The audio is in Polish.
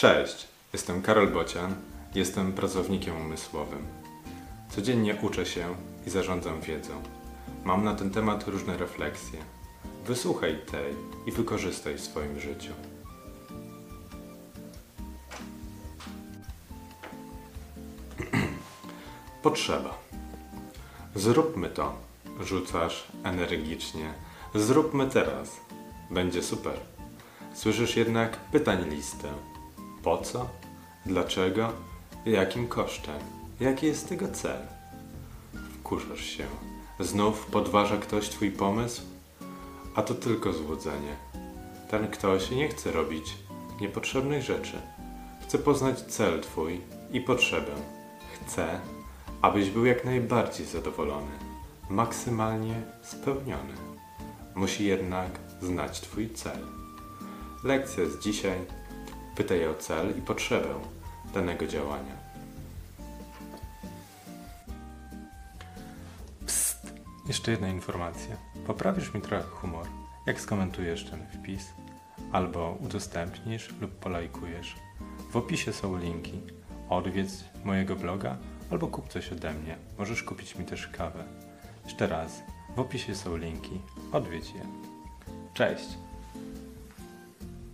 Cześć, jestem Karol Bocian, jestem pracownikiem umysłowym. Codziennie uczę się i zarządzam wiedzą. Mam na ten temat różne refleksje. Wysłuchaj tej i wykorzystaj w swoim życiu. Potrzeba. Zróbmy to. Rzucasz energicznie. Zróbmy teraz. Będzie super. Słyszysz jednak pytań listę. Po co? Dlaczego? Jakim kosztem? Jaki jest tego cel? Wkurzasz się. Znów podważa ktoś twój pomysł? A to tylko złudzenie. Ten ktoś nie chce robić niepotrzebnych rzeczy. Chce poznać cel twój i potrzebę. Chce, abyś był jak najbardziej zadowolony, maksymalnie spełniony. Musi jednak znać twój cel. Lekcja z dzisiaj pytaj o cel i potrzebę danego działania. Psst! Jeszcze jedna informacja. Poprawisz mi trochę humor, jak skomentujesz ten wpis, albo udostępnisz lub polajkujesz. W opisie są linki. Odwiedz mojego bloga albo kup coś ode mnie. Możesz kupić mi też kawę. Jeszcze raz, w opisie są linki. Odwiedź je. Cześć!